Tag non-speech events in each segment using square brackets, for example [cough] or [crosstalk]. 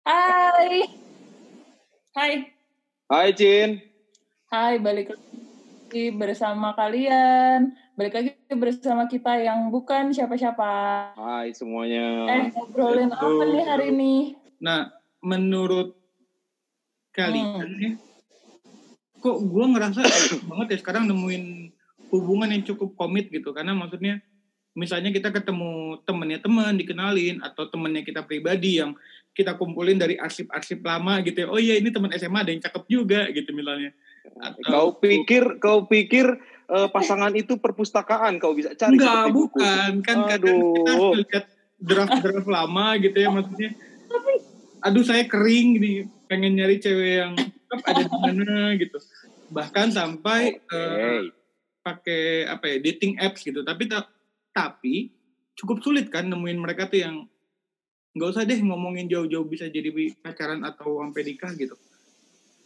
Hai. Hai. Hai Cin. Hai, balik lagi bersama kalian. Balik lagi bersama kita yang bukan siapa-siapa. Hai semuanya. Eh, ngobrolin apa nih hari ini? Nah, menurut kalian Hmm. ya, kok gue ngerasa [coughs] banget ya sekarang nemuin hubungan yang cukup komit gitu. Karena maksudnya, misalnya kita ketemu temennya teman, dikenalin, atau temennya kita pribadi yang kita kumpulin dari arsip-arsip lama gitu ya. Oh iya ini teman SMA ada yang cakep juga gitu misalnya. Atau- Kau pikir kau pikir eh, pasangan itu perpustakaan kau bisa cari Enggak, seperti buku. bukan. Kan kadang kita lihat draft-draft lama gitu ya maksudnya. Aduh saya kering gini, pengen nyari cewek yang cakep ada di mana gitu. Bahkan sampai Oke. eh, pakai apa ya dating apps gitu. Tapi ta- tapi cukup sulit kan nemuin mereka tuh yang nggak usah deh ngomongin jauh-jauh bisa jadi pacaran atau sampai nikah gitu.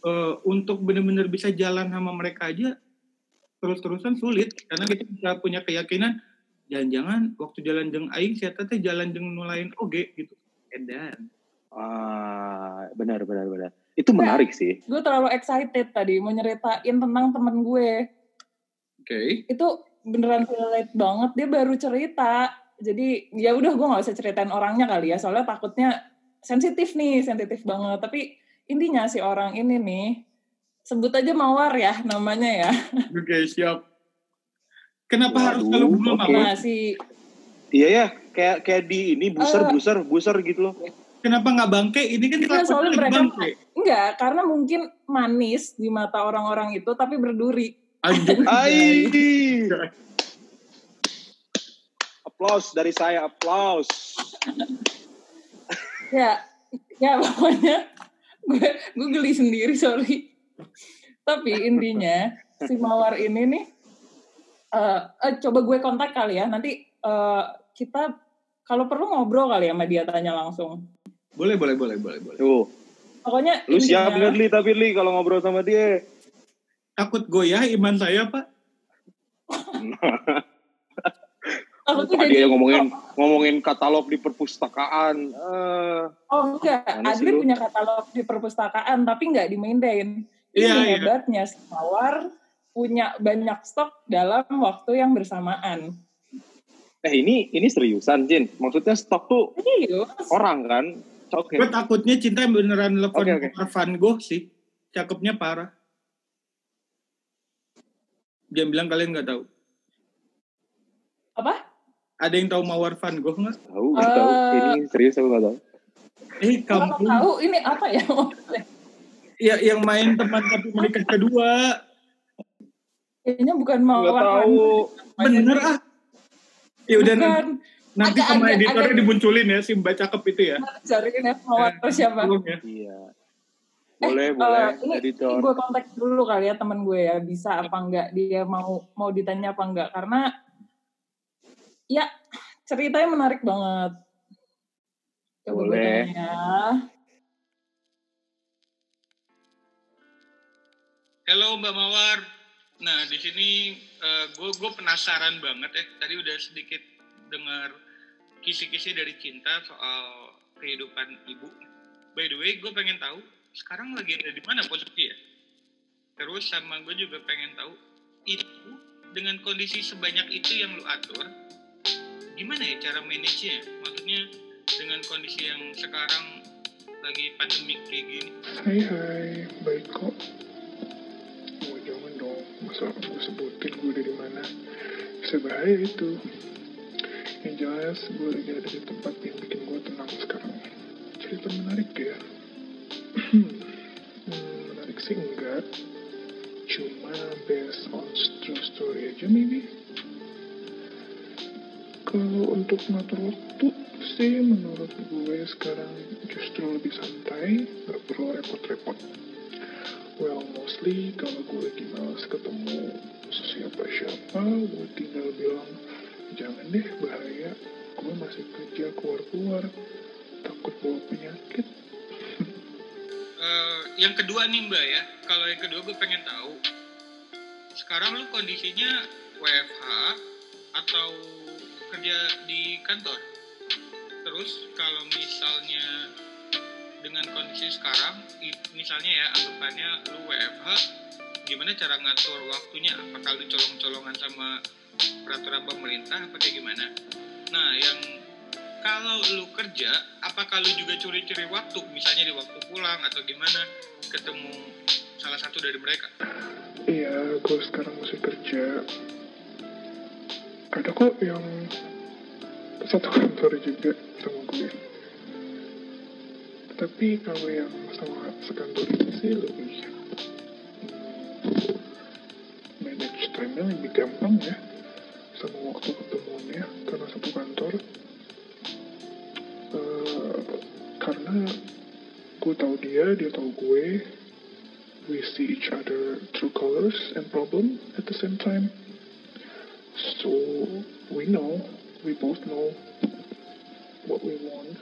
Eh, untuk bener-bener bisa jalan sama mereka aja terus-terusan sulit karena kita bisa punya keyakinan jangan-jangan waktu jalan jeng aing siapa teh jalan jeng nulain oge gitu. Edan. Ah, benar benar benar. Itu menarik sih. Gue terlalu excited tadi mau nyeritain tentang temen gue. Oke. Itu beneran relate banget. Dia baru cerita. Jadi ya udah gue nggak usah ceritain orangnya kali ya. Soalnya takutnya sensitif nih, sensitif banget. Tapi intinya si orang ini nih sebut aja Mawar ya namanya ya. [laughs] Oke, siap. Kenapa Waduh, harus kalau oke. mawar? Nah si Iya ya, kayak kayak di ini buser Eh. buser buser gitu loh. Kenapa nggak bangke? Ini kan kelakuan soalnya mereka- bangke. enggak karena mungkin manis di mata orang-orang itu tapi berduri. Anjing. [laughs] Ai. Aplaus dari saya, aplaus. ya ya pokoknya gue gue geli sendiri sorry tapi intinya si mawar ini nih eh eh, coba gue kontak kali ya nanti eh, kita kalau perlu ngobrol kali ya sama dia tanya langsung Boleh, boleh, boleh, boleh, boleh. Tuh, pokoknya lu siap intinya- nggak Li tapi Li kalau ngobrol sama dia? Takut goyah iman saya, Pak. [laughs] aku tuh Tadi jadi yang ngomongin ngomongin katalog di perpustakaan. Eh, oh enggak lu? punya katalog di perpustakaan tapi nggak di maintain Iya, iya. hebatnya mawar punya banyak stok dalam waktu yang bersamaan eh ini ini seriusan Jin. Maksudnya stok tuh serius orang kan? Oke. Gue takutnya cinta beneran telepon oke. Mawar Van Gogh sih. Cakepnya parah. Dia bilang kalian nggak tahu. apa Ada yang tahu Mawar Van Gogh nggak? Tahu, nggak tahu. Eh. Ini serius aku nggak tahu. Eh, kampung. tahu ini apa ya? Ya, yang main teman tapi menikah kedua. Kayaknya bukan Nggak mawar tahu. Bener ah. Ya udah nanti, Bukan. nanti Agak- sama agak- editornya agak- dimunculin ya si Mbak cakep itu ya. Cariin ya mawar Eh, siapa? ya. Iya. Eh, Boleh, eh, boleh. ini, Editor. ini gue kontak dulu kali ya temen gue ya bisa apa enggak dia mau mau ditanya apa enggak karena ya ceritanya menarik banget. Coba Boleh. tanya. Halo Mbak Mawar. Nah di sini gue gue penasaran banget ya. Tadi udah sedikit dengar kisi-kisi dari cinta soal kehidupan ibu. By the way, gue pengen tahu sekarang lagi ada di mana posisi ya. Terus sama gue juga pengen tahu itu dengan kondisi sebanyak itu yang lu atur, gimana ya cara manage-nya? Maksudnya dengan kondisi yang sekarang lagi pandemik kayak gini. Hai hai, baik kok. Oh jangan dong, masa gue sebutin gue dari mana? Bisa bahaya itu. Yang jelas gue lagi ada di tempat yang bikin gue tenang sekarang. Cerita menarik ya? [clears throat] hmm, menarik sih enggak. Cuma based on true story aja maybe. Untuk ngatur waktu sih menurut gue sekarang justru lebih santai, nggak perlu repot-repot. Well, mostly kalau gue lagi males ketemu siapa-siapa, gue tinggal bilang, jangan deh bahaya, gue masih kerja keluar-keluar, takut bawa penyakit. Eh, yang kedua nih mbak ya kalau yang kedua gue pengen tahu sekarang lu kondisinya WFH atau kerja di kantor. Terus kalau misalnya dengan kondisi sekarang misalnya ya anggapannya lu WFH gimana cara ngatur waktunya? Apakah lu colong-colongan sama peraturan pemerintah apa kayak gimana? Nah yang kalau lu kerja apakah lu juga curi-curi waktu? Misalnya di waktu pulang atau gimana? Ketemu salah satu dari mereka. Iya, gue sekarang masih kerja. Ada kok yang satu [laughs] kantor juga sama gue. Tapi kalau yang sama sekantor ini sih lebih manage time-nya lebih gampang ya sama waktu ketemuannya karena satu kantor. Eh, karena gue tahu dia, dia tahu gue, we see each other true colors and problem at the same time. So we know, we both know what we want.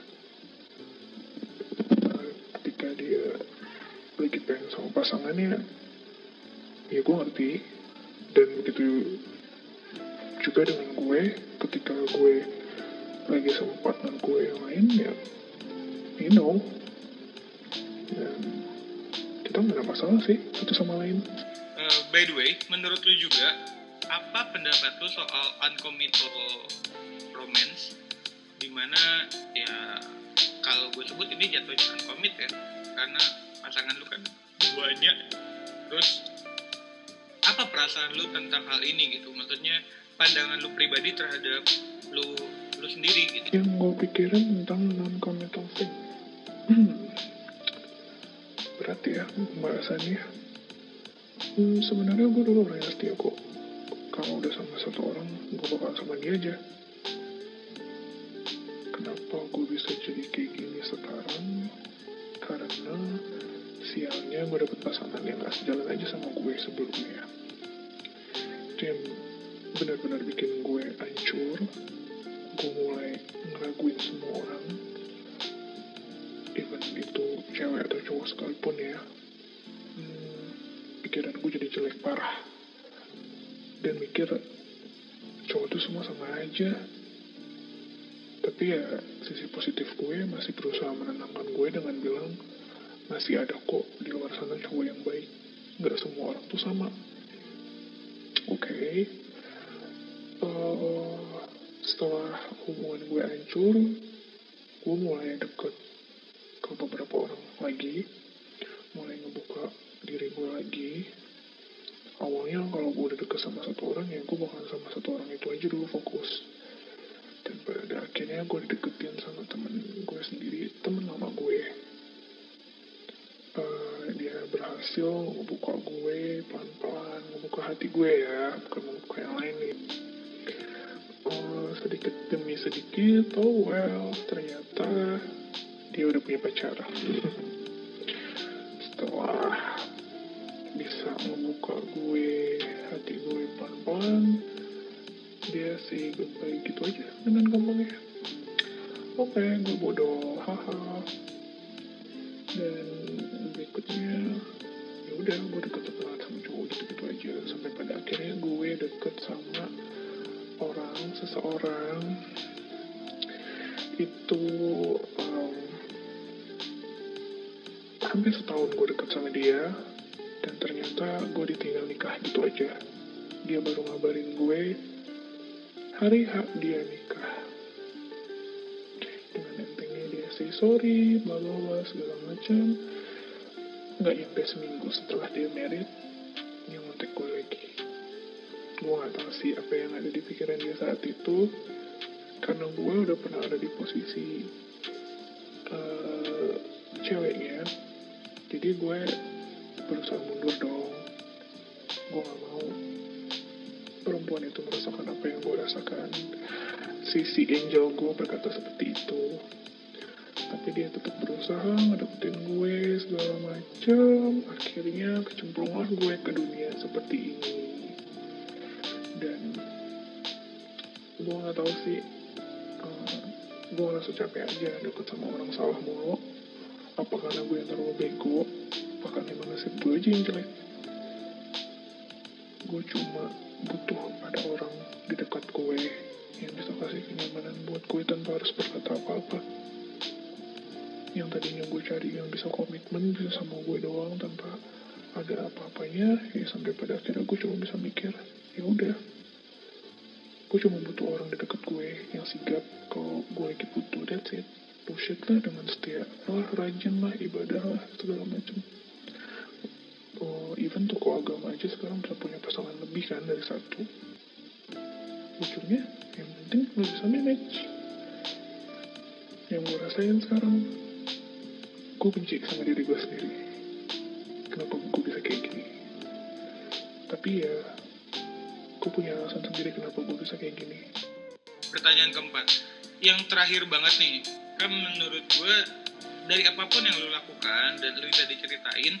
Uh, ketika dia lagi pengen sama pasangannya, ya gue ngerti. Dan begitu juga dengan gue, ketika gue lagi sama partner gue yang lain, ya, you know. Dan kita nggak ada masalah sih satu sama lain. Eh, by the way, menurut lu juga, apa pendapat lu soal uncommittal romance? Di mana ya kalau gue sebut ini jatuhnya uncommit ya, karena pasangan lu kan banyak. Terus apa perasaan lu tentang hal ini gitu? Maksudnya pandangan lu pribadi terhadap lu lu sendiri gitu. Yang gue pikirin tentang non-committal thing. Hmm. Berat ya pembahasannya. Hmm, sebenarnya gue dulu orang yang kok. Kalau udah sama satu orang, gue bakal sama dia aja. Kenapa gue bisa jadi kayak gini sekarang? Karena sialnya gue dapet pasangan yang gak sejalan aja sama gue sebelumnya. Itu yang benar-benar bikin gue hancur. Gue mulai ngeraguin semua orang. Even itu cewek atau cowok sekalipun ya. Hmm, pikiran gue jadi jelek parah. Dan mikir cowok itu semua sama aja. Tapi ya sisi positif gue masih berusaha menenangkan gue dengan bilang masih ada kok di luar sana cowok yang baik. Nggak semua orang tuh sama. Oke. Eh, setelah hubungan gue hancur, gue mulai deket ke beberapa orang lagi, mulai ngebuka diri gue lagi. Awalnya kalau gue udah deket sama satu orang ya gue bakal sama satu orang itu aja dulu fokus. Dan pada akhirnya gue dideketin sama temen gue sendiri, temen lama gue. Eh, dia berhasil ngebuka gue pelan-pelan, ngebuka hati gue ya, bukan ngebuka yang lain nih. Oh, sedikit demi sedikit, oh well, ternyata dia udah punya pacar. [laughs] Setelah bisa membuka pelan-pelan, dia sih goodbye gitu aja dengan gampangnya. Oke, gue bodoh, haha. Dan berikutnya, ya udah gue deket banget sama cowok gitu-gitu aja sampai pada akhirnya gue deket sama orang seseorang itu um, hampir setahun gue deket sama dia dan ternyata gue ditinggal nikah gitu aja dia baru ngabarin gue hari H dia nikah. Dengan entengnya dia say sorry bla segala macam. Nggak nyampe seminggu setelah dia married dia ngontek gue lagi. Gue gak tahu sih apa yang ada di pikiran dia saat itu. Karena gue udah pernah ada di posisi eh, ceweknya. Jadi gue berusaha mundur dong. Gue gak mau perempuan itu merasakan apa yang gue rasakan. Sisi angel gue berkata seperti itu. Tapi dia tetap berusaha ngedeketin gue segala macam akhirnya kecemplungan gue ke dunia seperti ini. Dan gue nggak tahu sih uh, gue ngerasa capek aja deket sama orang salah mulu. Apa karena gue yang terlalu bego? Apa karena emang nasib gue aja yang jelek? Gue cuma butuh ada orang di dekat gue yang bisa kasih kenyamanan buat gue tanpa harus berkata apa-apa. Yang tadinya gue cari yang bisa komitmen bisa sama gue doang tanpa ada apa-apanya ya sampai pada akhirnya gue cuma bisa mikir ya udah. Gue cuma butuh orang di deket gue yang sigap kalau gue lagi butuh that's it. Bullshit lah dengan setia lah rajin lah ibadah lah segala macam oh, even toko agama aja sekarang bisa punya pasangan lebih kan dari satu. Ujungnya yang penting lo bisa manage yang gue rasain sekarang gue benci sama diri gue sendiri. Kenapa gue bisa kayak gini? Tapi ya gue punya alasan sendiri kenapa gue bisa kayak gini. Pertanyaan keempat, yang terakhir banget nih, kan menurut gue dari apa pun yang lu lakukan dan lu tadi ceritain,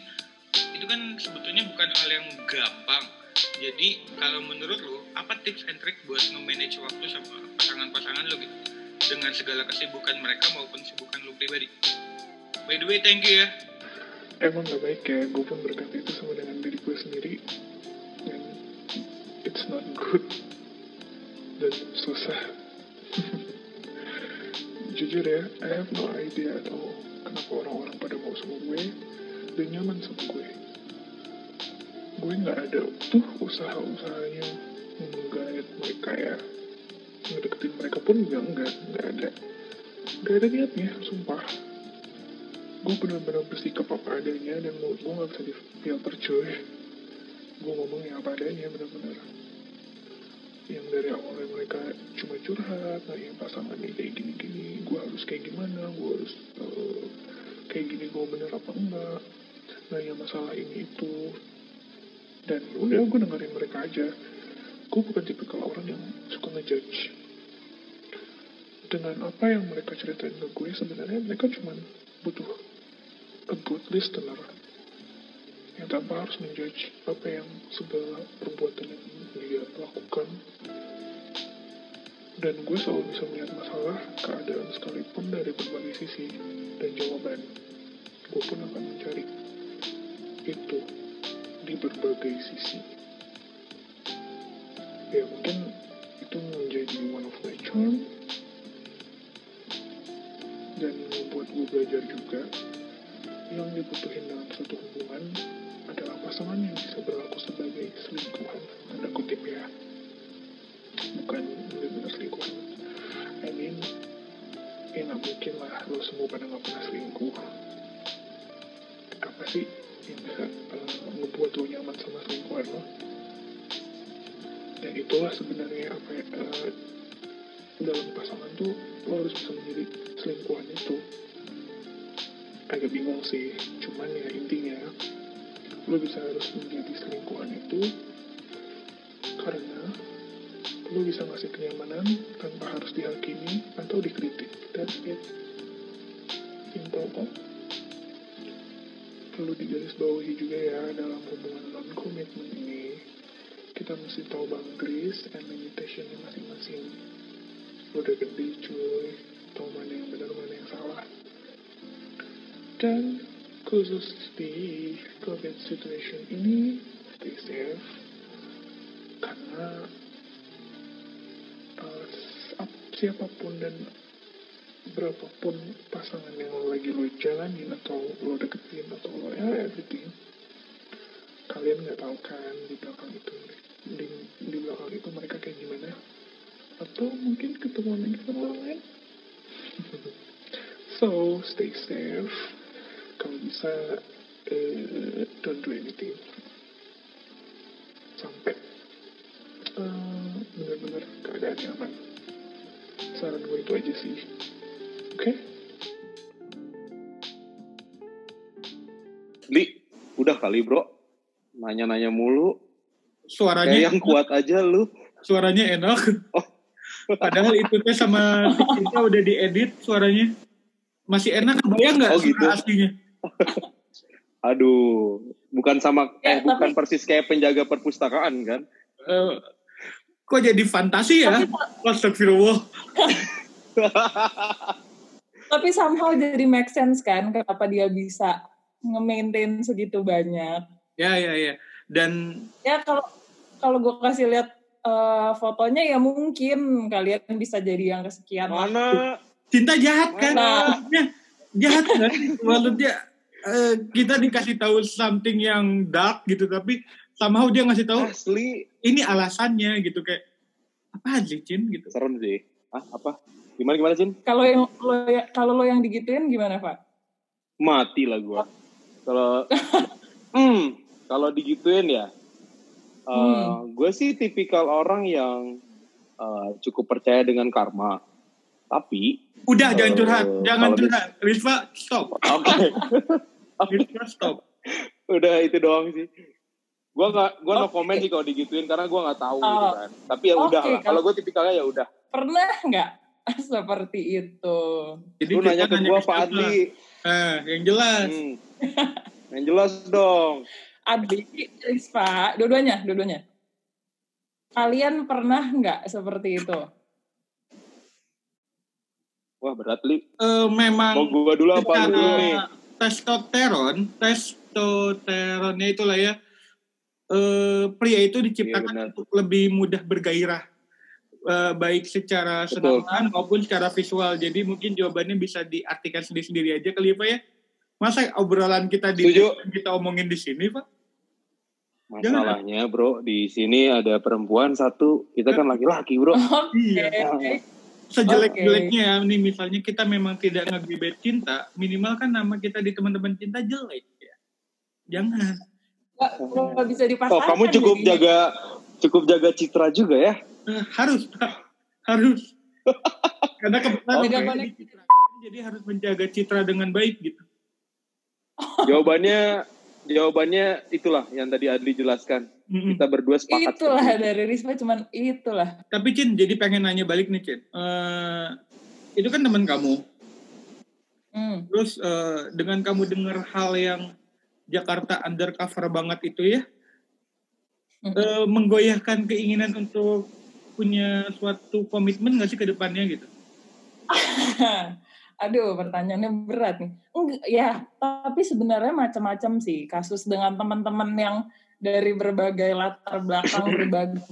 itu kan sebetulnya bukan hal yang gampang. Jadi kalau menurut lu, apa tips and trick buat nge-manage waktu sama pasangan-pasangan lu gitu? Dengan segala kesibukan mereka maupun kesibukan lu pribadi. By the way, thank you ya. emang gak baik ya gue pun berkata itu sama dengan diri gue sendiri dan it's not good dan susah [laughs] jujur ya I have no idea at all kenapa orang-orang pada mau sama gue dan nyaman sama gue. Gue nggak ada tuh usaha-usahanya menggait mereka ya. Ngedeketin mereka pun juga enggak nggak ada. Nggak ada niatnya sumpah. Gue benar-benar bersikap apa adanya dan mulut gue gak bisa di filter cuy. Gue ngomongnya apa adanya benar-benar. Yang dari awalnya mereka cuma curhat nah yang pasangannya kayak gini-gini gue harus kayak gimana gue harus eh, kayak gini gue bener apa enggak yang masalah ini itu. Dan udah gue dengerin mereka aja. Gue bukan tipikal orang yang suka ngejudge. Dengan apa yang mereka ceritain ke gue sebenarnya mereka cuma butuh a good listener. Yang tanpa harus menjudge apa yang segala perbuatan yang dia lakukan. Dan gue selalu bisa melihat masalah keadaan sekalipun dari berbagai sisi dan jawaban. Gue pun akan mencari itu di berbagai sisi. Ya mungkin itu menjadi one of my charm. Dan membuat gue belajar juga yang dibutuhin dalam suatu hubungan adalah pasangan yang bisa berlaku sebagai selingkuhan tanda kutip ya. Bukan benar-benar selingkuhan. I mean ya mungkin lah lo semua pada nggak pernah selingkuh. Apa sih bisa uh, ngebuat lo nyaman sama selingkuhan lo dan itulah sebenarnya apa ya, uh, dalam pasangan tuh lo harus bisa menjadi selingkuhan itu. Agak bingung sih cuman ya intinya lo bisa harus menjadi selingkuhan itu karena lo bisa ngasih kenyamanan tanpa harus dihakimi atau dikritik. That's it. Simple kok perlu digarisbawahi juga ya dalam hubungan non komitmen ini. Kita mesti tahu boundaries and limitationnya masing-masing. Udah gede cuy. Tahu mana yang benar mana yang salah. Dan khusus di COVID situation ini stay safe. Karena uh, ap- siapa pun dan berapapun pasangan yang lo lagi lo jalanin atau lo deketin atau lo ya everything kalian nggak tahu kan di belakang itu di, di belakang itu mereka kayak gimana. Atau mungkin ketemu lagi sama orang lain. [laughs] So stay safe. Kalau bisa eh, don't do anything. Sampai. Eh, benar-benar keadaan nyaman. Saran gue itu aja sih oke Li, udah kali bro. Nanya-nanya mulu. Suaranya Kayak yang kuat aja lu. suaranya enak. Oh. [laughs] Padahal itu teh sama kita udah diedit suaranya. Masih enak kebayang nggak Oh, suara gitu. aslinya? [laughs] Aduh, bukan sama Ya, eh bukan tapi- persis kayak penjaga perpustakaan kan? Eh, kok jadi fantasi ya? Tapi- Astagfirullah. [laughs] Tapi somehow jadi make sense kan kenapa dia bisa nge-maintain segitu banyak. Ya ya ya. Dan Ya kalau kalau gue kasih lihat eh, fotonya ya mungkin kalian bisa jadi yang kesekian. Mana? cinta jahat kan? Maksudnya, jahat kan maksudnya eh, kita dikasih tahu something yang dark gitu tapi somehow dia ngasih tahu Asli ini alasannya gitu kayak apa aja Cin gitu serem sih. Ah, apa? Gimana gimana, Cin? Kalau yang lo ya- kalau lo yang digituin gimana, Pak? Mati lah gua. Kalau [laughs] hmm, kalau digituin ya eh, gue sih tipikal orang yang eh, cukup percaya dengan karma. Tapi udah jangan Eh, curhat jangan di- curhat Rizva stop [laughs] oke. [laughs] Rizva stop udah itu doang sih gua nggak gua no comment sih kalau digituin karena gua nggak tahu gitu Oh. kan tapi ya Oke, udah lah kalau- kalau gue tipikalnya ya udah Pernah nggak [laughs] seperti itu? jadi lu nanya ke gua? Pak Adli eh yang jelas hmm. yang jelas dong [laughs] Adli, Rispa, dua-duanya, dua-duanya. Kalian pernah nggak seperti itu? wah berat li Eh, memang mau gua dulu apa dulu nih testosteron testosteronnya itulah ya eh, pria itu Iya, diciptakan benar. untuk lebih mudah bergairah Eh, baik secara senang maupun secara visual. Jadi mungkin jawabannya bisa diartikan sendiri-sendiri aja kali ya Pak ya. Masa obrolan kita di kita omongin di sini Pak? Masalahnya bro di sini ada perempuan satu kita kan laki-laki bro. [laughs] Oke. Iya. sejelek-jeleknya ya nih misalnya kita memang tidak ngegebet cinta minimal kan nama kita di teman-teman cinta jelek ya. Jangan. Nggak bisa dipasangkan. oh kamu cukup jadinya. jaga cukup jaga citra juga ya harus Pak. harus [laughs] karena kebetulan di citra, jadi harus menjaga citra dengan baik gitu [laughs] jawabannya jawabannya itulah yang tadi Adli jelaskan Mm-mm. kita berdua sepakat Itulah itu. dari Rispa cuman itulah. tapi Cin jadi pengen nanya balik nih Cin Eh, itu kan teman kamu Hmm. terus eh, dengan kamu dengar hal yang Jakarta undercover banget itu ya Hmm. eh, menggoyahkan keinginan untuk punya suatu komitmen nggak sih ke depannya gitu [laughs] Aduh, pertanyaannya berat nih. Enggak, ya, tapi sebenarnya macam-macam sih kasus dengan teman-teman yang dari berbagai latar belakang [laughs] berbagai.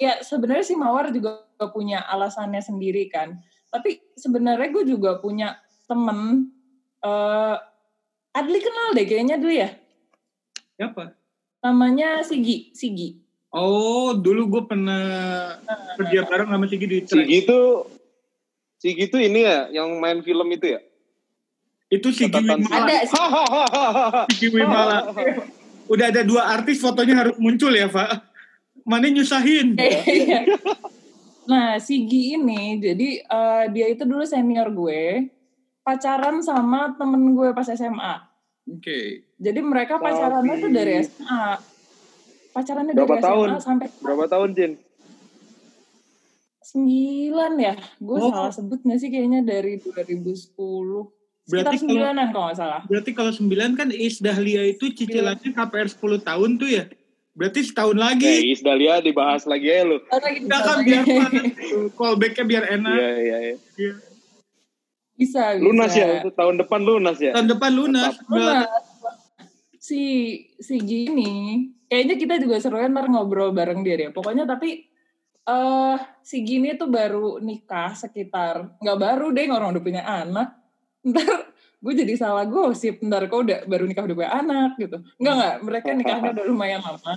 Ya, sebenarnya sih Mawar juga punya alasannya sendiri kan. Tapi sebenarnya gue juga punya temen eh Adli kenal deh kayaknya dulu ya. siapa Namanya Sigi, Sigi. Oh dulu gue pernah kerja bareng sama Sigi di si track gitu si gitu ini ya yang main film itu ya? Itu Sigi Catatan Wimala. Ada. Sigi [laughs] Wimala. Udah ada dua artis fotonya harus muncul ya Pak. Mana nyusahin. [laughs] Iya. nah, Sigi ini, jadi eh, dia itu dulu senior gue, pacaran sama temen gue pas SMA. oke. Jadi mereka pacarannya tuh dari SMA. Pacarannya Berapa dari SMA tahun? sampai berapa tahun Jin 9 ya. Gue Oh. salah sebut gak sih kayaknya dari 2010. Sekitar Berarti kalau- 9-an kalau nggak salah. berarti kalau 9 kan Is Dahlia itu cicilannya KPR 10 tahun tuh ya berarti setahun Eh, lagi Is Dahlia dibahas lagi ya lu Oh, lagi Enggak kan biar callbacknya biar enak iya iya iya Iya. bisa, bisa. lunas ya itu tahun depan lunas ya tahun depan lunas Lunas. Si si gini, kayaknya kita juga seru kan ntar ngobrol bareng dia deh. Pokoknya tapi eh si gini tuh baru nikah sekitar nggak baru deh orang udah punya anak. Ntar gue jadi salah gosip. Ntar kok udah baru nikah udah punya anak gitu. Enggak enggak, mereka nikahnya udah lumayan lama.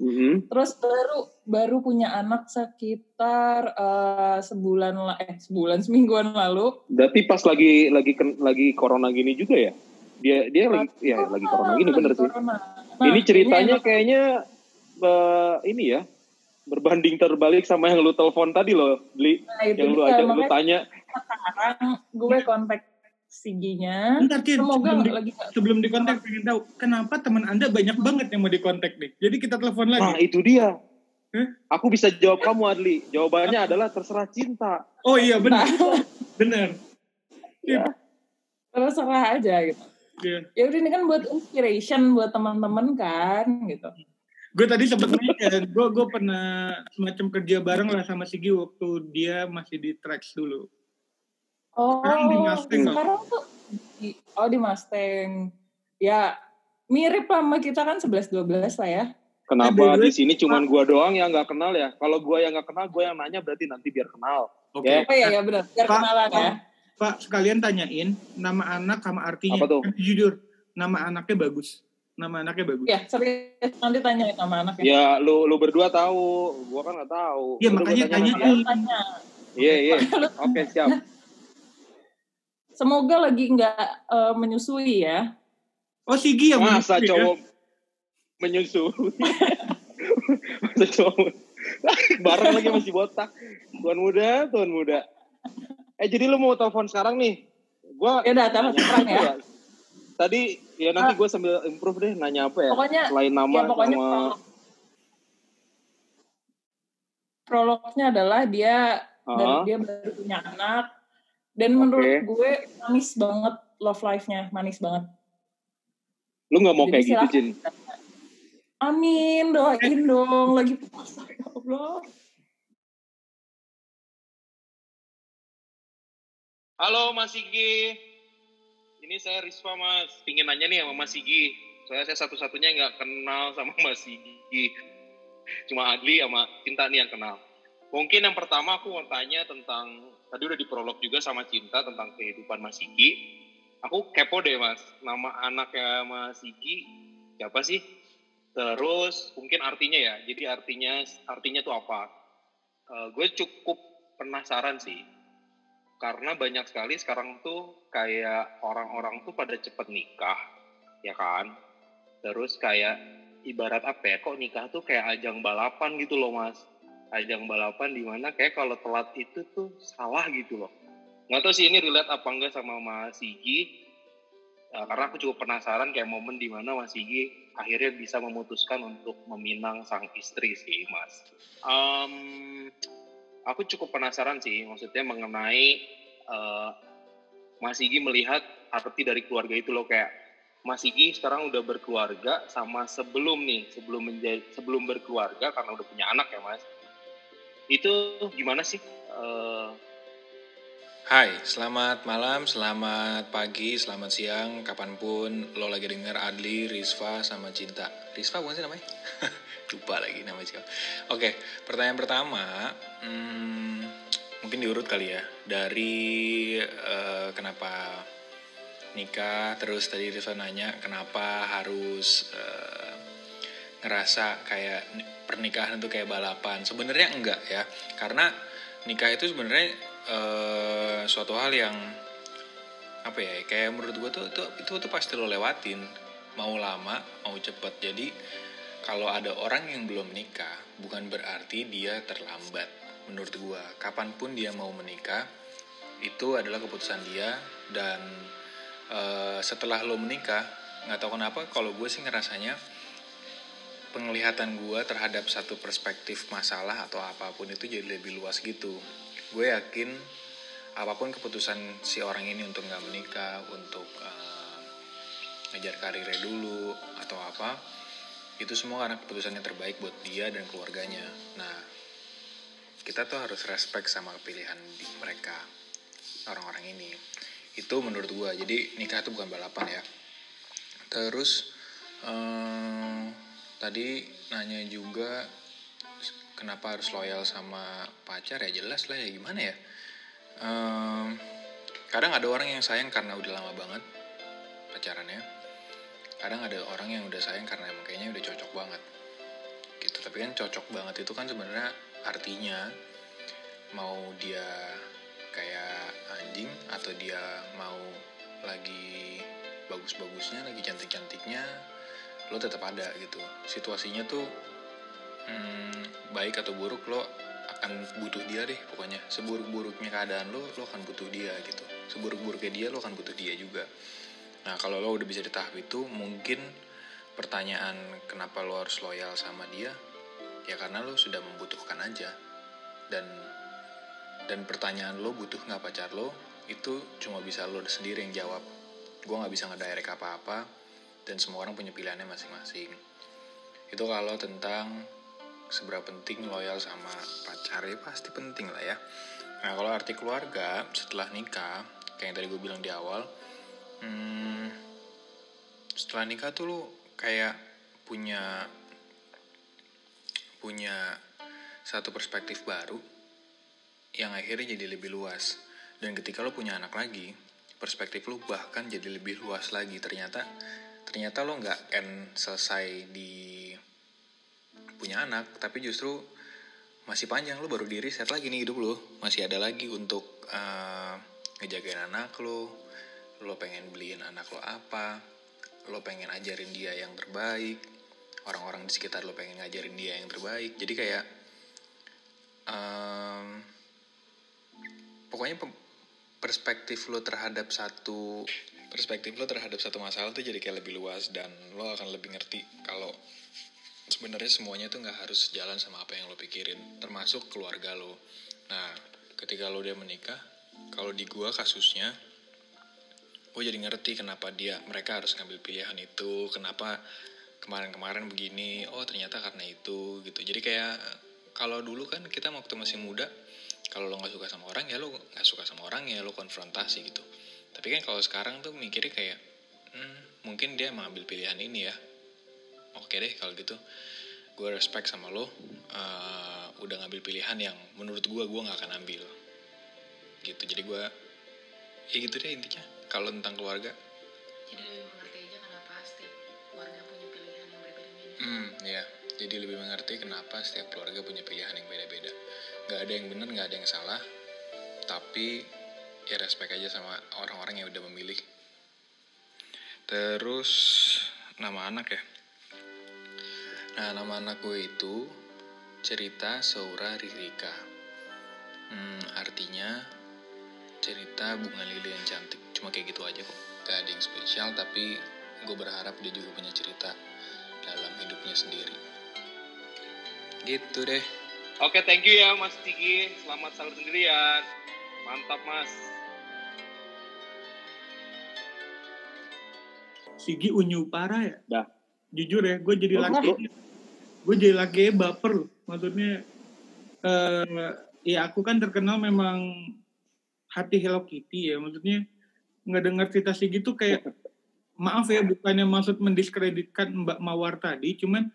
Mhm. Terus baru baru punya anak sekitar eh, sebulan lah eh sebulan semingguan lalu. berarti pas lagi lagi lagi corona gini juga ya dia dia lagi ya lagi corona. Gini bener sih. Nah, ini ceritanya enak. kayaknya eh, ini ya berbanding terbalik sama yang lu telepon tadi loh beli Nah, yang lu ajak lu tanya. sekarang gue kontak Siginya. Bentar, Cin. Semoga sebelum, di, lagi sebelum dikontak pengen tahu kenapa teman anda banyak banget yang mau dikontak nih? Jadi kita telepon nah lagi itu dia. Hah? aku bisa jawab kamu Adli. Jawabannya adalah terserah cinta. Oh iya benar. Nah, benar. [laughs] Ya terserah aja gitu. Iya. Ya udah ini kan buat inspiration buat teman-teman kan gitu. gue tadi sebetulnya ya, gue gue pernah semacam kerja bareng lah sama Sigi waktu dia masih di tracks dulu Oh, Sekarang di Mustang, sekarang tuh di- oh di Mustang. Ya mirip sama kita kan 11 12 lah ya. kenapa di sini cuman gua doang yang nggak kenal ya kalau gua yang nggak kenal gua yang nanya berarti nanti biar kenal oke Ya. Oh iya ya benar, biar kenalan ya. Pak sekalian tanyain nama anak sama artinya. Apa tuh? Eh, Jujur, nama anaknya bagus. Nama anaknya bagus. Ya, serius nanti tanyain sama anaknya. Ya lu lu berdua tahu, gua kan nggak tahu. Iya, makanya tanya Tanya. ya. Iya iya. [laughs] Oke siap. Semoga lagi nggak eh, menyusui ya. Oh Sigi yang Masa ya? cowok menyusui? [laughs] Masa cowok [laughs] bareng lagi masih botak. Tuan muda, tuan muda. Eh jadi lu mau telepon sekarang nih? Gua Ya udah, telepon sekarang ya. Tadi ya nanti gue sambil improve deh nanya apa ya? Pokoknya Selain nama ya pokoknya sama prolog. prolognya adalah dia dari Ah. dia baru punya anak dan menurut gue manis banget love life-nya manis banget. lu nggak mau Jadi kayak gitu silakan. Jin? Amin doain dong lagi puasa ya Allah. Halo Mas Sigi. Ini saya Risva Mas. Pingin nanya nih sama Mas Sigi. Soalnya saya satu-satunya nggak kenal sama Mas Sigi. Cuma Adli sama Cinta nih yang kenal. Mungkin yang pertama aku mau tanya tentang, tadi udah diprolog juga sama Cinta tentang kehidupan Mas Sigi. Aku kepo deh Mas, nama anaknya Mas Sigi siapa sih? Terus mungkin artinya ya, jadi artinya artinya tuh apa? Eh, gue cukup penasaran sih, karena banyak sekali sekarang tuh kayak orang-orang tuh pada cepet nikah ya kan? Terus kayak ibarat apa ya kok nikah tuh kayak ajang balapan gitu loh mas. Ajang balapan di mana kayak kalau telat itu tuh salah gitu loh. Nggak tahu sih ini relate apa enggak sama Mas Sigi. Ya, karena aku cukup penasaran kayak momen di mana Mas Sigi akhirnya bisa memutuskan untuk meminang sang istri sih mas. Em, aku cukup penasaran sih maksudnya mengenai eh, Mas Igi melihat arti dari keluarga itu loh kayak Mas Igi sekarang udah berkeluarga sama sebelum nih sebelum menjadi sebelum berkeluarga karena udah punya anak ya Mas itu gimana sih Eh, Hai, selamat malam, selamat pagi, selamat siang, kapan pun lo lagi denger Adli, Risva, sama Cinta. Risva bukan sih namanya? [laughs] Lupa lagi nama siapa. Oke, pertanyaan pertama, hmm, mungkin diurut kali ya. Dari eh, kenapa nikah, terus tadi Risva nanya kenapa harus eh, ngerasa kayak pernikahan itu kayak balapan. Sebenarnya enggak ya, karena nikah itu sebenarnya eh, suatu hal yang apa ya kayak menurut gue tuh itu itu tuh pasti lo lewatin mau lama mau cepet jadi kalau ada orang yang belum nikah bukan berarti dia terlambat. Menurut gue kapan pun dia mau menikah itu adalah keputusan dia. Dan eh, setelah lo menikah nggak tahu kenapa kalau gue sih ngerasanya penglihatan gue terhadap satu perspektif masalah atau apa pun itu jadi lebih luas gitu. Gue yakin apa pun keputusan si orang ini untuk nggak menikah untuk eh, ngejar karirnya dulu atau apa itu semua karena keputusan yang terbaik buat dia dan keluarganya. Nah kita tuh harus respect sama pilihan mereka orang-orang ini. Itu menurut gue jadi nikah itu bukan balapan ya. Terus eh, tadi nanya juga kenapa harus loyal sama pacar? Ya jelas lah ya gimana ya? Em, kadang ada orang yang sayang karena udah lama banget pacarannya kadang ada orang yang udah sayang karena emang kayaknya udah cocok banget. Gitu tapi kan cocok banget itu kan sebenarnya artinya mau dia kayak anjing atau dia mau lagi bagus-bagusnya lagi cantik-cantiknya lo tetap ada gitu. Situasinya tuh hmm, baik atau buruk lo akan butuh dia deh pokoknya. Seburuk-buruknya keadaan lo lo akan butuh dia gitu. Seburuk-buruknya dia lo akan butuh dia juga nah kalau lo udah bisa di tahap itu mungkin pertanyaan kenapa lo harus loyal sama dia ya karena lo sudah membutuhkan aja. Dan dan pertanyaan lo butuh nggak pacar lo itu cuma bisa lo sendiri yang jawab. Gue nggak bisa ngedirect apa-apa dan semua orang punya pilihannya masing-masing. Itu kalau tentang seberapa penting loyal sama pacar ya pasti penting lah ya. Nah kalau arti keluarga setelah nikah kayak yang tadi gue bilang di awal hmm, setelah nikah tuh lu kayak punya punya satu perspektif baru yang akhirnya jadi lebih luas. Dan ketika lo punya anak lagi perspektif lo bahkan jadi lebih luas lagi. Ternyata ternyata lo nggak end selesai di punya anak tapi justru masih panjang. Lo baru diri set lagi nih hidup lo masih ada lagi untuk uh, ngejagain anak lo lo pengen beliin anak lo apa? Lo pengen ajarin dia yang terbaik? Orang-orang di sekitar lo pengen ngajarin dia yang terbaik? Jadi kayak um, pokoknya perspektif lo terhadap satu perspektif lo terhadap satu masalah tuh jadi kayak lebih luas dan lo akan lebih ngerti kalau sebenarnya semuanya tuh nggak harus jalan sama apa yang lo pikirin termasuk keluarga lo. Nah ketika lo udah menikah kalau di gua kasusnya gue jadi ngerti kenapa dia mereka harus ngambil pilihan itu kenapa kemarin-kemarin begini oh ternyata karena itu gitu. Jadi kayak kalau dulu kan kita waktu masih muda kalau lo nggak suka sama orang ya lo nggak suka sama orang ya lo konfrontasi gitu. Tapi kan kalau sekarang tuh mikirnya kayak hmm, mungkin dia mengambil pilihan ini ya. Oke deh kalau gitu. Gue respect sama lo uh, udah ngambil pilihan yang menurut gue gue nggak akan ambil. Gitu. Jadi gue ya gitu deh intinya kalau tentang keluarga? Jadi lebih mengerti aja kenapa setiap keluarga punya pilihan yang berbeda-beda. Hmm ya jadi lebih mengerti kenapa setiap keluarga punya pilihan yang beda-beda. Nggak ada yang benar nggak ada yang salah. Tapi ya respect aja sama orang-orang yang udah memilih. Terus nama anak ya? Nah nama anak gue itu cerita Saura Ririka. Hmm, artinya cerita bunga lili yang cantik cuma kayak gitu aja kok. Gak ada yang spesial tapi gue berharap dia juga punya cerita dalam hidupnya sendiri. Gitu deh. Oke thank you ya mas Tigi selamat sahur sendirian. Mantap mas. Sigi unyu parah ya? Dah. Jujur ya gue jadi laki gue jadi laki baper. Maksudnya uh, ya aku kan terkenal memang hati Hello Kitty ya. Maksudnya nggak dengar cerita sih gitu kayak maaf ya bukannya maksud mendiskreditkan Mbak Mawar tadi cuman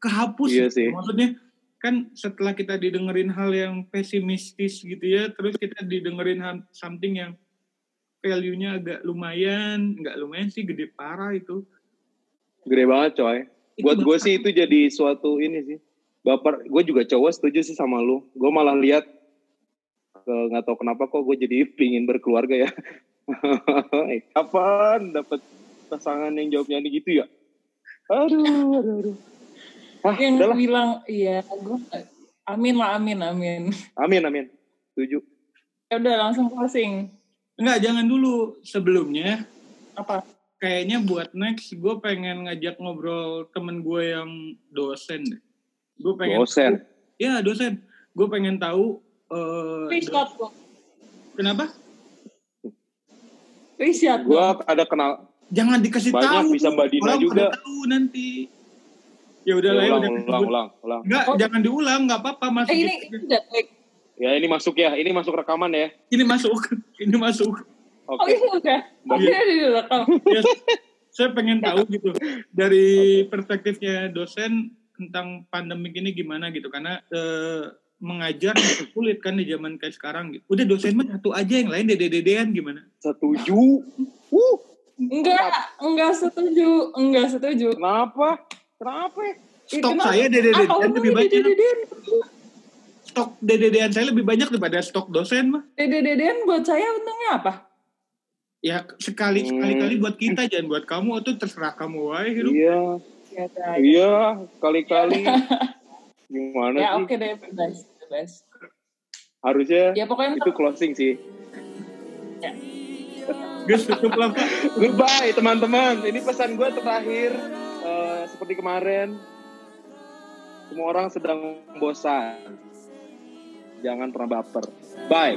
kehapus iya sih. maksudnya kan setelah kita didengerin hal yang pesimistis gitu ya terus kita didengerin something yang value-nya agak lumayan nggak lumayan sih gede parah itu. Gede banget coy. Buat gue sih itu jadi suatu ini sih. Baper gue juga cowok setuju sih sama lu. Gue malah lihat nggak tahu kenapa kok gue jadi [laughs] pingin berkeluarga ya kapan dapat pasangan yang jawabnya ini gitu ya? Aduh aduh aduh. Ah, yang udahlah. bilang iya gue amin lah amin amin. Amin amin. Setuju. Ya udah langsung closing. Enggak jangan dulu. Sebelumnya apa? kayaknya buat next gue pengen ngajak ngobrol temen gue yang dosen deh. Gue pengen dosen? Ya dosen. Gue pengen tahu Uh, Scott. Kenapa? Riset. Gua ada kenal. Jangan dikasih banyak tahu. bisa Mbak Dina Orang juga. tahu nanti. Ya udah lah, ya, udah ulang, ulang, ulang, ulang. Enggak, oh. jangan diulang, enggak apa-apa masuk. Eh, ini, ini Ya ini masuk ya, ini masuk rekaman ya. Ini masuk, [laughs] ini masuk. Oke. Okay. Oh ini udah. Oh ini udah direkam. Yes. Saya pengen tahu gitu dari perspektifnya dosen tentang pandemik ini gimana gitu karena eh, mengajar sulit kan di zaman kayak sekarang gitu. Udah dosen mah satu aja yang lain dede-dedean gimana? Setuju. Uh. Enggak, enggak setuju, enggak setuju. Kenapa? Kenapa? Stok Kenapa? saya dede-dedean lebih banyak. Dede-dedean. Stok dede-dedean saya lebih banyak daripada stok dosen mah. Dede-dedean buat saya untungnya apa? Ya sekali hmm. sekali kali buat kita jangan buat kamu itu terserah kamu wae hidup. Iya. Iya, kali-kali. [laughs] Gimana ya, sih? Ya oke deh, bebas, bebas. Harusnya ya, pokoknya itu closing sih. Ya. Guys, tutup lah Goodbye teman-teman. Ini pesan gue terakhir uh, seperti kemarin. Semua orang sedang bosan. Jangan pernah baper. Bye.